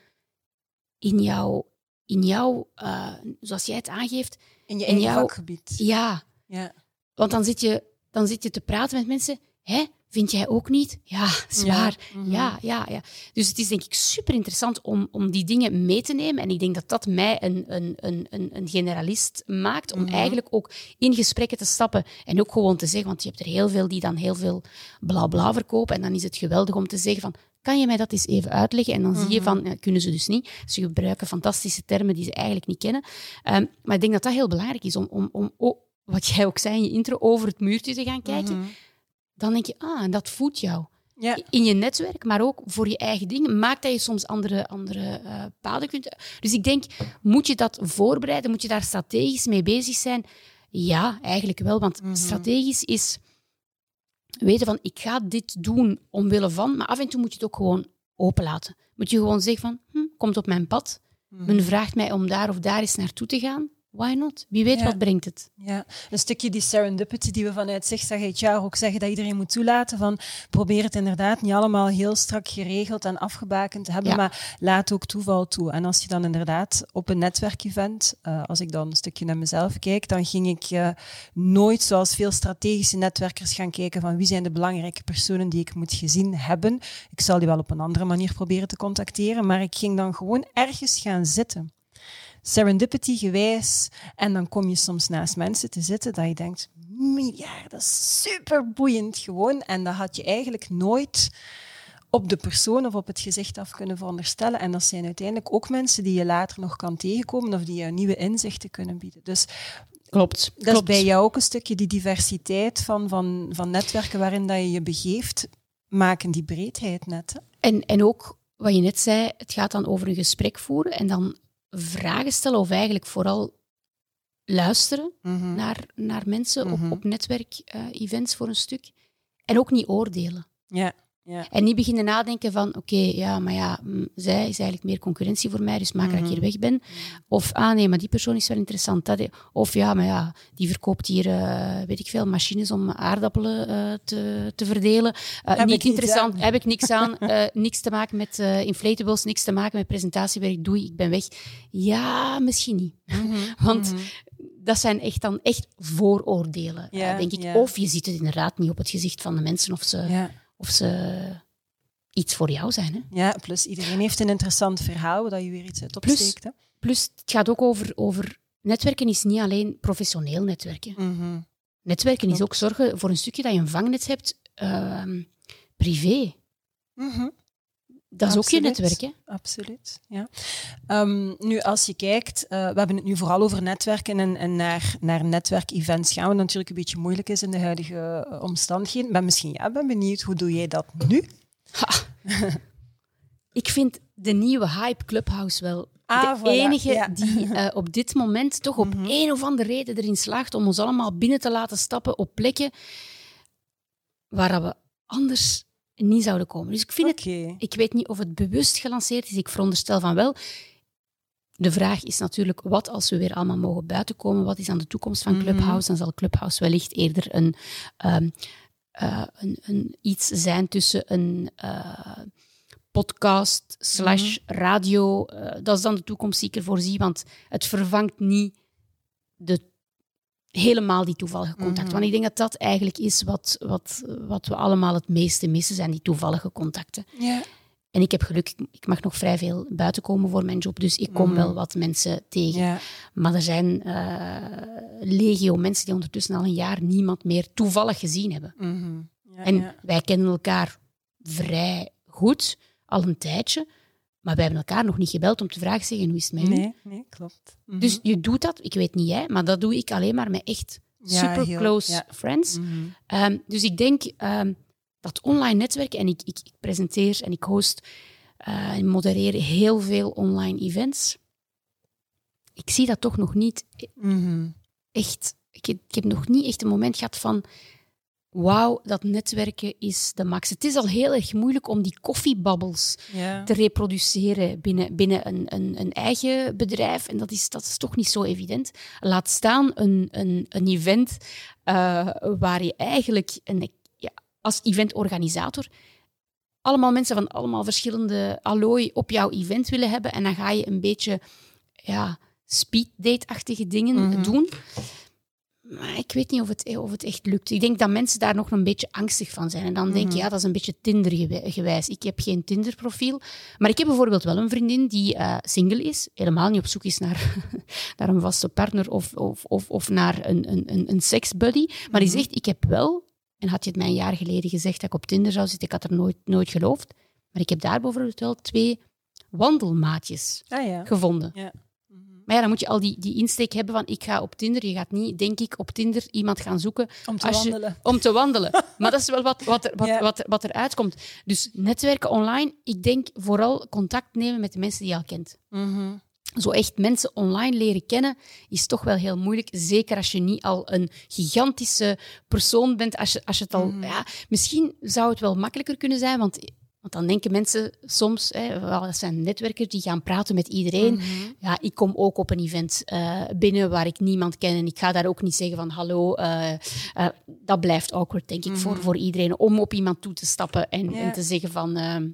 Speaker 2: in jouw, in jouw eh, zoals jij het aangeeft.
Speaker 1: in je
Speaker 2: in
Speaker 1: eigen
Speaker 2: jouw-
Speaker 1: vakgebied.
Speaker 2: Ja,
Speaker 1: Ja.
Speaker 2: want dan zit je, dan zit je te praten met mensen. Hè, vind jij ook niet? Ja, zwaar.
Speaker 1: Mhm.
Speaker 2: Ja, ja, ja. Dus het is denk ik super interessant om, om die dingen mee te nemen. En ik denk dat dat mij een, een, een, een, generalist maakt. Om
Speaker 1: Mhm.
Speaker 2: eigenlijk ook in gesprekken te stappen. En ook gewoon te zeggen, want je hebt er heel veel die dan heel veel bla bla verkopen. En dan is het geweldig om te zeggen van. Kan je mij dat eens even uitleggen? En dan zie je
Speaker 1: Mhm.
Speaker 2: van, ja, kunnen ze dus niet. Ze gebruiken fantastische termen die ze eigenlijk niet kennen. Ehm, maar ik denk dat dat heel belangrijk is om, om, om oh, wat jij ook zei in je intro, over het muurtje te gaan kijken. Dan denk je, ah, en dat voedt jou
Speaker 1: Ja.
Speaker 2: in je netwerk, maar ook voor je eigen dingen, maakt dat je soms andere, andere eh, paden kunt. Dus ik denk, moet je dat voorbereiden? Moet je daar strategisch mee bezig zijn? Ja, eigenlijk wel, want
Speaker 1: Mhm.
Speaker 2: strategisch is weten van, ik ga dit doen omwille van, maar af en toe moet je het ook gewoon openlaten. Moet je gewoon zeggen van, hm, komt op mijn pad,
Speaker 1: Mhm.
Speaker 2: men vraagt mij om daar of daar eens naartoe te gaan. Why not? Wie weet
Speaker 1: Ja.
Speaker 2: wat brengt het.
Speaker 1: Ja, een stukje die serendipity die we vanuit Zigzag HR ook zeggen dat iedereen moet toelaten. Van probeer het inderdaad niet allemaal heel strak geregeld en afgebakend te hebben,
Speaker 2: Ja.
Speaker 1: maar laat ook toeval toe. En als je dan inderdaad op een netwerkevent, eh, als ik dan een stukje naar mezelf kijk, dan ging ik eh, nooit zoals veel strategische netwerkers gaan kijken van wie zijn de belangrijke personen die ik moet gezien hebben. Ik zal die wel op een andere manier proberen te contacteren, maar ik ging dan gewoon ergens gaan zitten serendipity gewijs. En dan kom je soms naast mensen te zitten dat je denkt, ja, dat is super boeiend gewoon. En dat had je eigenlijk nooit op de persoon of op het gezicht af kunnen veronderstellen. En dat zijn uiteindelijk ook mensen die je later nog kan tegenkomen of die je nieuwe inzichten kunnen bieden. Dus
Speaker 2: Klopt.
Speaker 1: dat is bij jou ook een stukje die diversiteit van, van, van netwerken waarin dat je je begeeft, maken die breedheid net. Hè?
Speaker 2: En, en ook wat je net zei, het gaat dan over een gesprek voeren en dan vragen stellen of eigenlijk vooral luisteren
Speaker 1: Mhm.
Speaker 2: naar, naar mensen
Speaker 1: Mhm.
Speaker 2: op, op netwerk-events voor een stuk. En ook niet oordelen.
Speaker 1: Ja. Ja.
Speaker 2: En niet beginnen nadenken van, oké, ja, maar ja, mm, zij is eigenlijk meer concurrentie voor mij, dus maak dat ik hier weg ben. Of, ah nee, maar die persoon is wel interessant. Dat, of ja, maar ja, die verkoopt hier, eh, weet ik veel, machines om aardappelen eh, te, te verdelen.
Speaker 1: Ik
Speaker 2: niet interessant, heb ik niks aan. Niks te maken met inflatables, niks te maken met presentatiewerk, doei, ik ben weg. Ja, misschien niet. Want dat zijn echt dan echt vooroordelen,
Speaker 1: Ja,
Speaker 2: denk ik.
Speaker 1: ja.
Speaker 2: Of je ziet het inderdaad niet op het gezicht van de mensen of ze,
Speaker 1: Ja.
Speaker 2: Of ze iets voor jou zijn. Hè.
Speaker 1: ja, plus iedereen heeft een interessant verhaal dat je weer iets uit
Speaker 2: Plus-
Speaker 1: opsteekt. Hè?
Speaker 2: Plus, het gaat ook over, over... Netwerken is niet alleen professioneel netwerken.
Speaker 1: Mhm.
Speaker 2: Netwerken is ook zorgen voor een stukje dat je een vangnet hebt ehm, privé.
Speaker 1: Mhm.
Speaker 2: Dat is ook je netwerk, hè?
Speaker 1: Absoluut, ja. Ehm, nu, als je kijkt, eh, we hebben het nu vooral over netwerken en, en naar, naar netwerkevents gaan, wat natuurlijk een beetje moeilijk is in de huidige eh, omstandigheden. Maar misschien, ja, ben benieuwd, hoe doe jij dat nu?
Speaker 2: Ik vind de nieuwe hype Clubhouse wel
Speaker 1: Ah,
Speaker 2: de
Speaker 1: voilà,
Speaker 2: enige
Speaker 1: ja.
Speaker 2: die eh, op dit moment toch op een of andere reden erin slaagt om ons allemaal binnen te laten stappen op plekken waar we anders niet zouden komen. Dus ik vind het. Ik weet niet of het bewust gelanceerd is. Ik veronderstel van wel. De vraag is natuurlijk, wat als we weer allemaal mogen buitenkomen? Wat is dan de toekomst van
Speaker 1: Mhm.
Speaker 2: Clubhouse? Dan zal Clubhouse wellicht eerder een, ehm, eh, een, een iets zijn tussen een eh, podcast slash
Speaker 1: Mhm.
Speaker 2: radio. Eh, dat is dan de toekomst die ik ervoor zie, want het vervangt niet de, helemaal die toevallige contact.
Speaker 1: Mhm.
Speaker 2: Want ik denk dat dat eigenlijk is wat, wat, wat we allemaal het meeste missen, zijn die toevallige contacten.
Speaker 1: Ja.
Speaker 2: En ik heb geluk, ik- mag nog vrij veel buiten komen voor mijn job, dus ik kom
Speaker 1: Mhm.
Speaker 2: wel wat mensen tegen. Maar er zijn eh, legio mensen die ondertussen al een jaar niemand meer toevallig gezien hebben.
Speaker 1: Mhm. Ja,
Speaker 2: En
Speaker 1: ja.
Speaker 2: wij kennen elkaar vrij goed, al een tijdje, maar wij hebben elkaar nog niet gebeld om te vragen zeggen hoe is het met u?
Speaker 1: Nee, nee, klopt. Mhm.
Speaker 2: Dus je doet dat, ik weet niet jij, maar dat doe ik alleen maar met echt
Speaker 1: Ja,
Speaker 2: super
Speaker 1: heel-
Speaker 2: close
Speaker 1: ja.
Speaker 2: friends.
Speaker 1: Mhm.
Speaker 2: Ehm, dus ik denk ehm, dat online netwerken, en ik, ik, ik presenteer en ik host eh, en modereer heel veel online events. Ik zie dat toch nog niet
Speaker 1: Mhm.
Speaker 2: echt. Ik heb nog niet echt een moment gehad van. Wauw, dat netwerken is de max. Het is al heel erg moeilijk om die koffiebabbels
Speaker 1: Ja.
Speaker 2: te reproduceren binnen, binnen een, een, een eigen bedrijf. En dat is, dat is toch niet zo evident. Laat staan een, een, een event eh, waar je eigenlijk een, ja, als eventorganisator allemaal mensen van allemaal verschillende allooi op jouw event willen hebben. En dan ga je een beetje ja, speeddate-achtige dingen
Speaker 1: Mhm.
Speaker 2: doen. Maar ik weet niet of het, of het echt lukt. Ik denk dat mensen daar nog een beetje angstig van zijn. En dan denk je, ja, dat is een beetje Tinder-gewijs. Ik heb geen Tinder-profiel. Maar ik heb bijvoorbeeld wel een vriendin die eh, single is. Helemaal niet op zoek is naar, naar een vaste partner of, of, of, of naar een, een, een, een seksbuddy. Maar die zegt, ik heb wel... En had je het mij een jaar geleden gezegd dat ik op Tinder zou zitten, ik had er nooit, nooit geloofd. Maar ik heb daar bijvoorbeeld wel twee wandelmaatjes
Speaker 1: Ah ja.
Speaker 2: gevonden.
Speaker 1: Ja.
Speaker 2: Maar ja, dan moet je al die, die insteek hebben van ik ga op Tinder. Je gaat niet, denk ik, op Tinder iemand gaan zoeken
Speaker 1: Om te
Speaker 2: je-
Speaker 1: wandelen.
Speaker 2: om te wandelen. Maar dat is wel wat, wat, er, wat,
Speaker 1: Ja.
Speaker 2: wat, wat eruit komt. Dus netwerken online, ik denk vooral contact nemen met de mensen die je al kent.
Speaker 1: Mhm.
Speaker 2: Zo echt mensen online leren kennen is toch wel heel moeilijk. Zeker als je niet al een gigantische persoon bent. Als je, als je het al,
Speaker 1: Mhm.
Speaker 2: ja, misschien zou het wel makkelijker kunnen zijn, want, want dan denken mensen soms, hè, wel, dat zijn netwerkers die gaan praten met iedereen.
Speaker 1: Mhm.
Speaker 2: Ja, ik kom ook op een event eh, binnen waar ik niemand ken en ik ga daar ook niet zeggen van hallo. eh, eh, dat blijft awkward, denk ik, voor, voor iedereen. Om op iemand toe te stappen en, en te zeggen van ehm,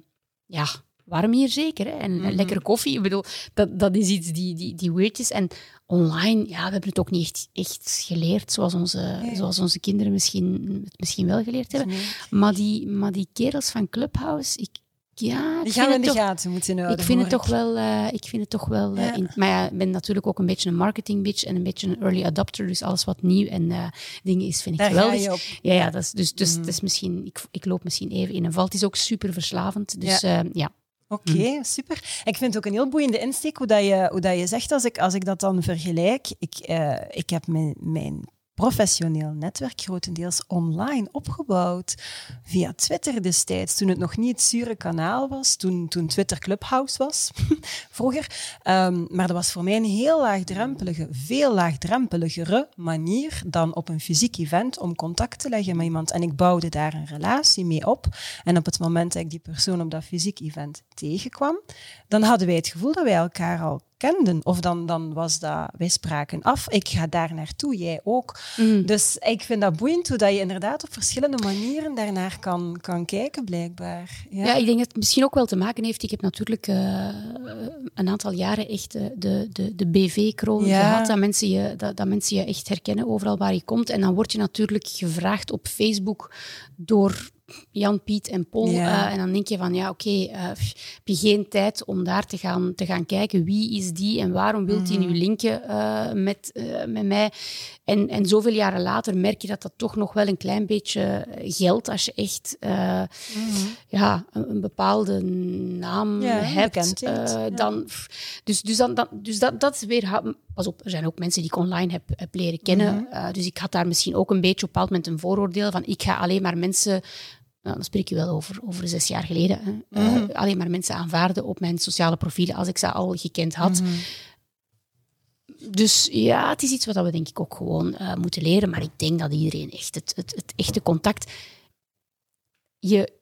Speaker 2: ja, warm hier zeker. Hè? En
Speaker 1: Mhm.
Speaker 2: lekkere koffie. Ik bedoel, dat, dat is iets die, die, die weird is. En online, ja, we hebben het ook niet echt, echt geleerd zoals onze,
Speaker 1: Nee.
Speaker 2: zoals onze kinderen misschien, het misschien wel geleerd hebben. Maar die, maar die kerels van Clubhouse, ik, ja,
Speaker 1: Die gaan we in
Speaker 2: het
Speaker 1: de
Speaker 2: toch-
Speaker 1: gaten moeten houden.
Speaker 2: ik vind het toch wel, eh, ik vind het toch wel eh,
Speaker 1: Ja.
Speaker 2: in- maar ja, ik ben natuurlijk ook een beetje een marketing bitch en een beetje een early adopter, dus alles wat nieuw en eh, dingen is, vind ik
Speaker 1: Daar ga
Speaker 2: geweldig.
Speaker 1: je op.
Speaker 2: Ja, ja, dat is, dus, dus
Speaker 1: Mhm.
Speaker 2: het is misschien, ik, ik loop misschien even in een val. Het is ook super verslavend, dus ja. ja.
Speaker 1: Oké, super. Ik vind het ook een heel boeiende insteek hoe, dat je, hoe dat je zegt, als ik, als ik dat dan vergelijk. Ik, eh, ik heb mijn, mijn professioneel netwerk, grotendeels online opgebouwd. Via Twitter destijds, toen het nog niet het zure kanaal was, toen, toen Twitter Clubhouse was, vroeger. Um, maar dat was voor mij een heel laagdrempelige, veel laagdrempeligere manier dan op een fysiek event om contact te leggen met iemand. En ik bouwde daar een relatie mee op. En op het moment dat ik die persoon op dat fysiek event tegenkwam, dan hadden wij het gevoel dat wij elkaar al kenden. Of dan, dan was dat, wij spraken af, ik ga daar naartoe, jij ook. Mm. Dus ik vind dat boeiend hoe dat je inderdaad op verschillende manieren daarnaar kan, kan kijken, blijkbaar.
Speaker 2: Ja. ja ik denk dat het misschien ook wel te maken heeft. Ik heb natuurlijk uh, een aantal jaren echt de, de, de BV-kroon gehad, dat mensen, je, dat, dat mensen je echt herkennen overal waar je komt. En dan word je natuurlijk gevraagd op Facebook door Jan, Piet en Paul. Eh, en dan denk je van, ja, oké, eh, heb je geen tijd om daar te gaan, te gaan kijken wie is die en waarom wilt hij mm nu linken uh, met, met mij. En, en zoveel jaren later merk je dat dat toch nog wel een klein beetje geldt als je echt mhm. ja, een, bepaalde naam hebt. dan, dus dus, dan, dan, dus dat, dat is weer... Pas op, er zijn ook mensen die ik online heb, heb leren kennen. Mhm. dus ik had daar misschien ook een beetje op een bepaald moment een vooroordeel van ik ga alleen maar mensen nou, dan spreek je wel over, over zes jaar geleden, hè. Mhm. Eh, alleen maar mensen aanvaarden op mijn sociale profielen als ik ze al gekend had. Mhm. Dus ja, het is iets wat we denk ik ook gewoon uh, moeten leren. Maar ik denk dat iedereen echt het, het, het echte contact. Je,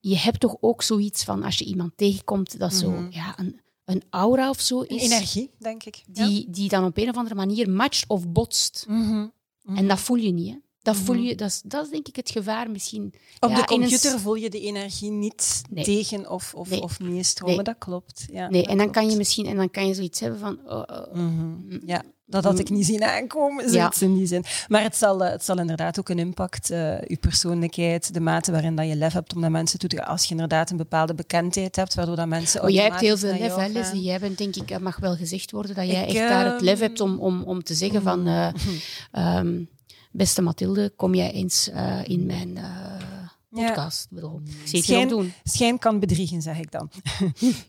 Speaker 2: je hebt toch ook zoiets van als je iemand tegenkomt dat zo mhm. ja, een, een aura of zo is.
Speaker 1: energie, denk ik.
Speaker 2: Die, die dan op een of andere manier matcht of botst. En dat voel je niet. Hè? Dat, voel mhm. je, dat, is, dat is denk ik het gevaar misschien.
Speaker 1: Op de computer voel je de energie niet tegen of, of, of meestromen, dat klopt. Ja,
Speaker 2: nee, en dan kan je misschien en dan kan je zoiets hebben van. Oh, oh.
Speaker 1: Mhm. Mm. Ja, dat had ik niet zien aankomen, zoiets in die zin. Maar het zal, eh, het zal inderdaad ook een impact, uh, je persoonlijkheid, de mate waarin dat je lef hebt om naar mensen toe te gaan. Als je inderdaad een bepaalde bekendheid hebt, waardoor dat mensen.
Speaker 2: Oh, jij hebt heel veel lef, hè, Leslie. Jij bent, denk ik, mag wel gezegd worden dat jij echt daar het lef ehm, hebt om, om, om te zeggen van. Uh, beste Mathilde, kom jij eens uh, in mijn uh, podcast? Ja. Bedoel, schijn, doen.
Speaker 1: schijn kan bedriegen, zeg ik dan.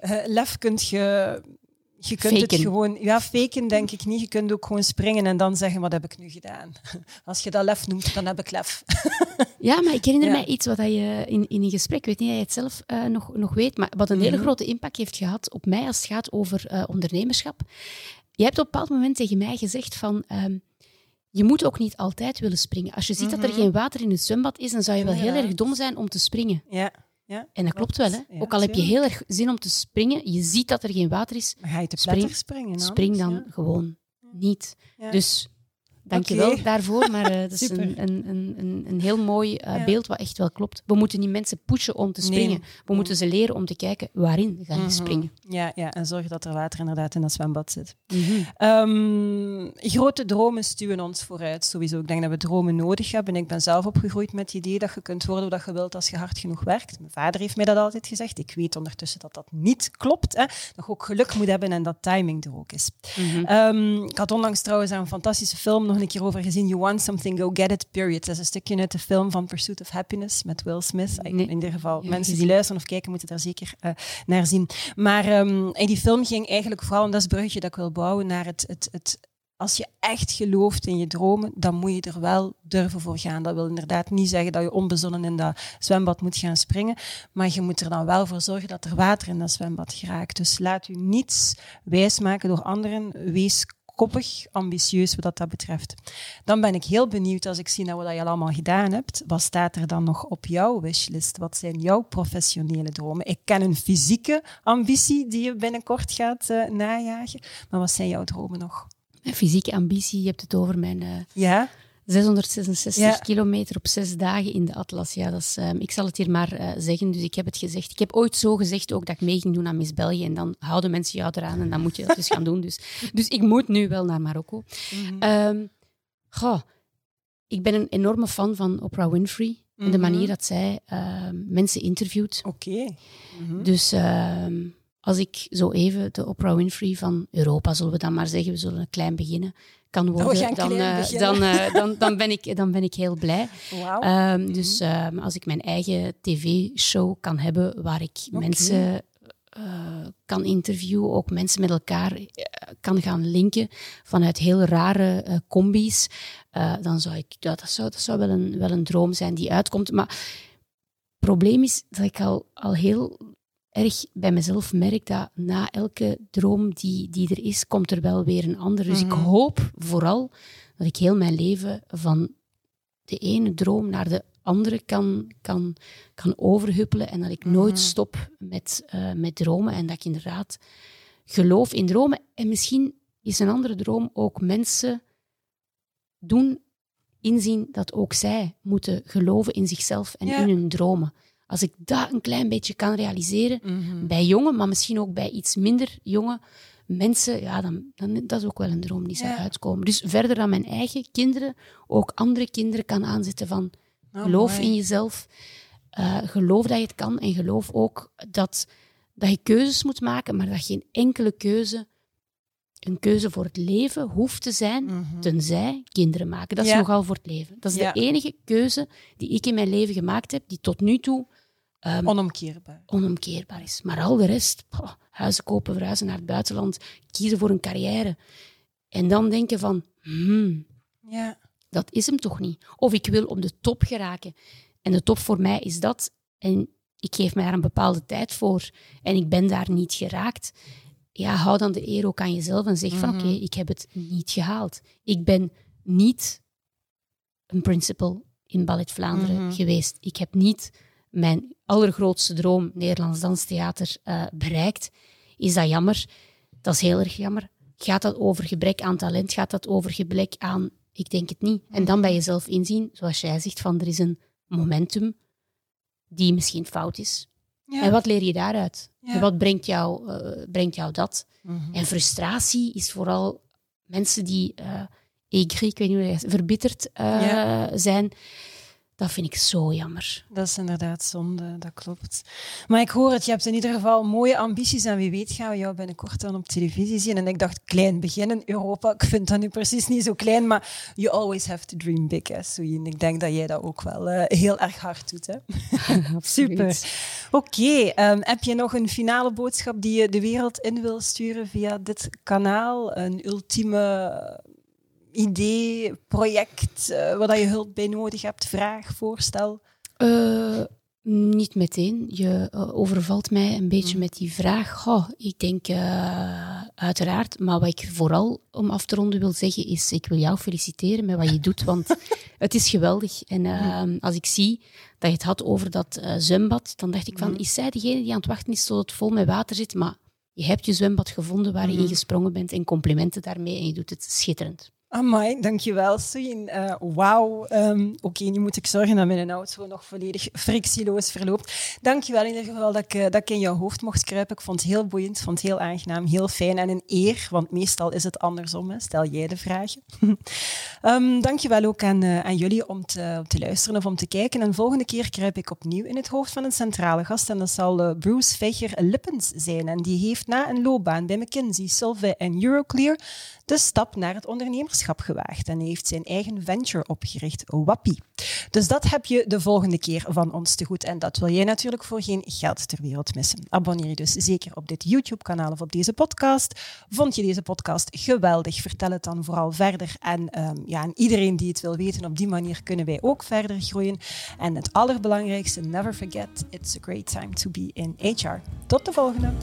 Speaker 1: uh, lef kunt je... Je kunt faken. het gewoon... Ja, faken denk ik niet. Je kunt ook gewoon springen en dan zeggen, wat heb ik nu gedaan? Als je dat lef noemt, dan heb ik lef.
Speaker 2: ja, maar ik herinner ja. mij iets wat je in, in een gesprek, weet niet of je het zelf uh, nog, nog weet, maar wat een hele mhm. grote impact heeft gehad op mij als het gaat over uh, ondernemerschap. Je hebt op een bepaald moment tegen mij gezegd van... Um, je moet ook niet altijd willen springen. Als je ziet dat er mhm. geen water in het zwembad is, dan zou je wel heel erg dom zijn om te springen.
Speaker 1: Ja. Ja,
Speaker 2: en dat klopt, wel. Hè? ook al heb je heel erg zin om te springen, je ziet dat er geen water is.
Speaker 1: Maar ga je te spring, springen?
Speaker 2: Spring dan gewoon niet. Dus Dank je wel daarvoor, maar uh, dat is een, een, een, een, heel mooi uh, beeld wat echt wel klopt. We moeten die mensen pushen om te springen. We mm. moeten ze leren om te kijken waarin ga je mm -hmm. springen.
Speaker 1: Ja, ja, en zorgen dat er water inderdaad in dat zwembad zit. Mm -hmm. um, grote dromen stuwen ons vooruit, sowieso. Ik denk dat we dromen nodig hebben. Ik ben zelf opgegroeid met het idee dat je kunt worden wat je wilt als je hard genoeg werkt. Mijn vader heeft mij dat altijd gezegd. Ik weet ondertussen dat dat niet klopt. Hè. Dat je ook geluk moet hebben en dat timing er ook is. -hmm. um, ik had onlangs trouwens een fantastische film nog een keer over gezien. You want something, go get it, period. Dat is een stukje uit de film van Pursuit of Happiness met Will Smith. In ieder geval, mensen die luisteren of kijken moeten daar zeker uh, naar zien. Maar um, in die film ging eigenlijk vooral, en dat is het bruggetje dat ik wil bouwen, naar het, het, het als je echt gelooft in je dromen, dan moet je er wel durven voor gaan. Dat wil inderdaad niet zeggen dat je onbezonnen in dat zwembad moet gaan springen, maar je moet er dan wel voor zorgen dat er water in dat zwembad geraakt. Dus laat u niets wijsmaken door anderen. Wees koppig, ambitieus wat dat betreft. Dan ben ik heel benieuwd als ik zie nou wat je allemaal gedaan hebt. Wat staat er dan nog op jouw wishlist? Wat zijn jouw professionele dromen? Ik ken een fysieke ambitie die je binnenkort gaat uh, najagen. Maar wat zijn jouw dromen nog?
Speaker 2: Een fysieke ambitie, je hebt het over mijn... Uh...
Speaker 1: Ja?
Speaker 2: 666 kilometer op zes dagen in de Atlas. Ja, dat is, um, ik zal het hier maar uh, zeggen, dus ik heb het gezegd. Ik heb ooit zo gezegd ook dat ik mee ging doen aan Miss België en dan houden mensen jou eraan en dan moet je dat dus gaan doen. Dus, dus ik moet nu wel naar Marokko. -hmm. um, goh, ik ben een enorme fan van Oprah Winfrey. -hmm. De mhm. manier dat zij uh, mensen interviewt.
Speaker 1: Oké. Okay.
Speaker 2: -hmm. Dus als ik zo even de Oprah Winfrey van Europa, zullen we dan maar zeggen, we zullen klein beginnen, kan worden, dan, uh, dan, uh, dan, dan, ben ik, dan ben ik heel blij.
Speaker 1: Wow.
Speaker 2: Um, dus um, als ik mijn eigen tv-show kan hebben waar ik okay. mensen uh, kan interviewen, ook mensen met elkaar kan gaan linken vanuit heel rare uh, combi's, dan zou ik, ja, dat, zou, dat zou wel een, wel een droom zijn die uitkomt. Maar het probleem is dat ik al, al heel erg bij mezelf merk dat na elke droom die, die er is, komt er wel weer een andere. Dus ik
Speaker 1: Mhm.
Speaker 2: hoop vooral dat ik heel mijn leven van de ene droom naar de andere kan, kan, kan overhuppelen en dat ik nooit
Speaker 1: Mhm.
Speaker 2: stop met, eh, met dromen en dat ik inderdaad geloof in dromen. En misschien is een andere droom ook mensen doen inzien dat ook zij moeten geloven in zichzelf en
Speaker 1: Ja.
Speaker 2: in hun dromen. Als ik dat een klein beetje kan realiseren,
Speaker 1: Mhm.
Speaker 2: bij jongen, maar misschien ook bij iets minder jonge mensen, ja, dan, dan dat is ook wel een droom die zou
Speaker 1: Ja.
Speaker 2: uitkomen. Dus verder dan mijn eigen kinderen, ook andere kinderen kan aanzetten van
Speaker 1: Oh,
Speaker 2: geloof
Speaker 1: mooi.
Speaker 2: in jezelf, eh, geloof dat je het kan en geloof ook dat, dat je keuzes moet maken, maar dat geen enkele keuze een keuze voor het leven hoeft te zijn,
Speaker 1: Mhm.
Speaker 2: tenzij kinderen maken. Dat is
Speaker 1: Ja.
Speaker 2: nogal voor het leven. Dat is
Speaker 1: Ja.
Speaker 2: de enige keuze die ik in mijn leven gemaakt heb, die tot nu toe ehm,
Speaker 1: Onomkeerbaar.
Speaker 2: onomkeerbaar is. Maar al de rest, huizen kopen, verhuizen naar het buitenland, kiezen voor een carrière. En dan denken van, hmm,
Speaker 1: Ja.
Speaker 2: dat is hem toch niet. Of ik wil op de top geraken. En de top voor mij is dat. En ik geef mij daar een bepaalde tijd voor. En ik ben daar niet geraakt. Ja, hou dan de eer ook aan jezelf en zeg van
Speaker 1: Mhm.
Speaker 2: oké, ik heb het niet gehaald. Ik ben niet een principal in Ballet Vlaanderen
Speaker 1: Mhm.
Speaker 2: geweest. Ik heb niet mijn allergrootste droom, Nederlands Danstheater, eh, bereikt. Is dat jammer? Dat is heel erg jammer. Gaat dat over gebrek aan talent? Gaat dat over gebrek aan... Ik denk het niet. En dan bij jezelf inzien, zoals jij zegt, van er is een momentum die misschien fout is.
Speaker 1: Ja.
Speaker 2: En wat leer je daaruit?
Speaker 1: Ja.
Speaker 2: En wat brengt jou, eh, brengt jou dat?
Speaker 1: Mhm.
Speaker 2: En frustratie is vooral mensen die aigri, ik weet niet hoe verbitterd
Speaker 1: Ja.
Speaker 2: zijn. Dat vind ik zo jammer.
Speaker 1: Dat is inderdaad zonde, dat klopt. Maar ik hoor het, je hebt in ieder geval mooie ambities en wie weet gaan we jou binnenkort dan op televisie zien. En ik dacht, klein beginnen, Europa, ik vind dat nu precies niet zo klein, maar you always have to dream big, hè, Soyin. Ik denk dat jij dat ook wel eh, heel erg hard doet, hè. Super. Oké, ehm, heb je nog een finale boodschap die je de wereld in wil sturen via dit kanaal? Een ultieme idee, project, eh, waar dat je hulp bij nodig hebt, vraag, voorstel?
Speaker 2: Eh, niet meteen. Je eh, overvalt mij een beetje met die vraag. Goh, ik denk uiteraard. Maar wat ik vooral om af te ronden wil zeggen is: ik wil jou feliciteren met wat je doet, want het is geweldig. En eh, als ik zie dat je het had over dat zwembad, dan dacht ik van: is zij degene die aan het wachten is tot het vol met water zit? Maar je hebt je zwembad gevonden waar je in gesprongen bent en complimenten daarmee en je doet het schitterend.
Speaker 1: Amai, dankjewel, Soyin. Eh Wauw. Ehm, Oké, nu moet ik zorgen dat mijn auto nog volledig frictieloos verloopt. Dankjewel in ieder geval dat ik, eh, dat ik in jouw hoofd mocht kruipen. Ik vond het heel boeiend, vond het heel aangenaam, heel fijn en een eer, want meestal is het andersom. Hè. Stel jij de vragen. Ehm dankjewel ook aan, eh, aan jullie om te, om te luisteren of om te kijken. En volgende keer kruip ik opnieuw in het hoofd van een centrale gast. En dat zal Bruce Vecher Lippens zijn. En die heeft na een loopbaan bij McKinsey, Solvay en Euroclear de stap naar het gewaagd. En heeft zijn eigen venture opgericht, Wappie. Dus dat heb je de volgende keer van ons te goed. En dat wil jij natuurlijk voor geen geld ter wereld missen. Abonneer je dus zeker op dit YouTube-kanaal of op deze podcast. Vond je deze podcast geweldig? Vertel het dan vooral verder. En ehm, ja, aan iedereen die het wil weten, op die manier kunnen wij ook verder groeien. En het allerbelangrijkste, never forget, it's a great time to be in HR. Tot de volgende!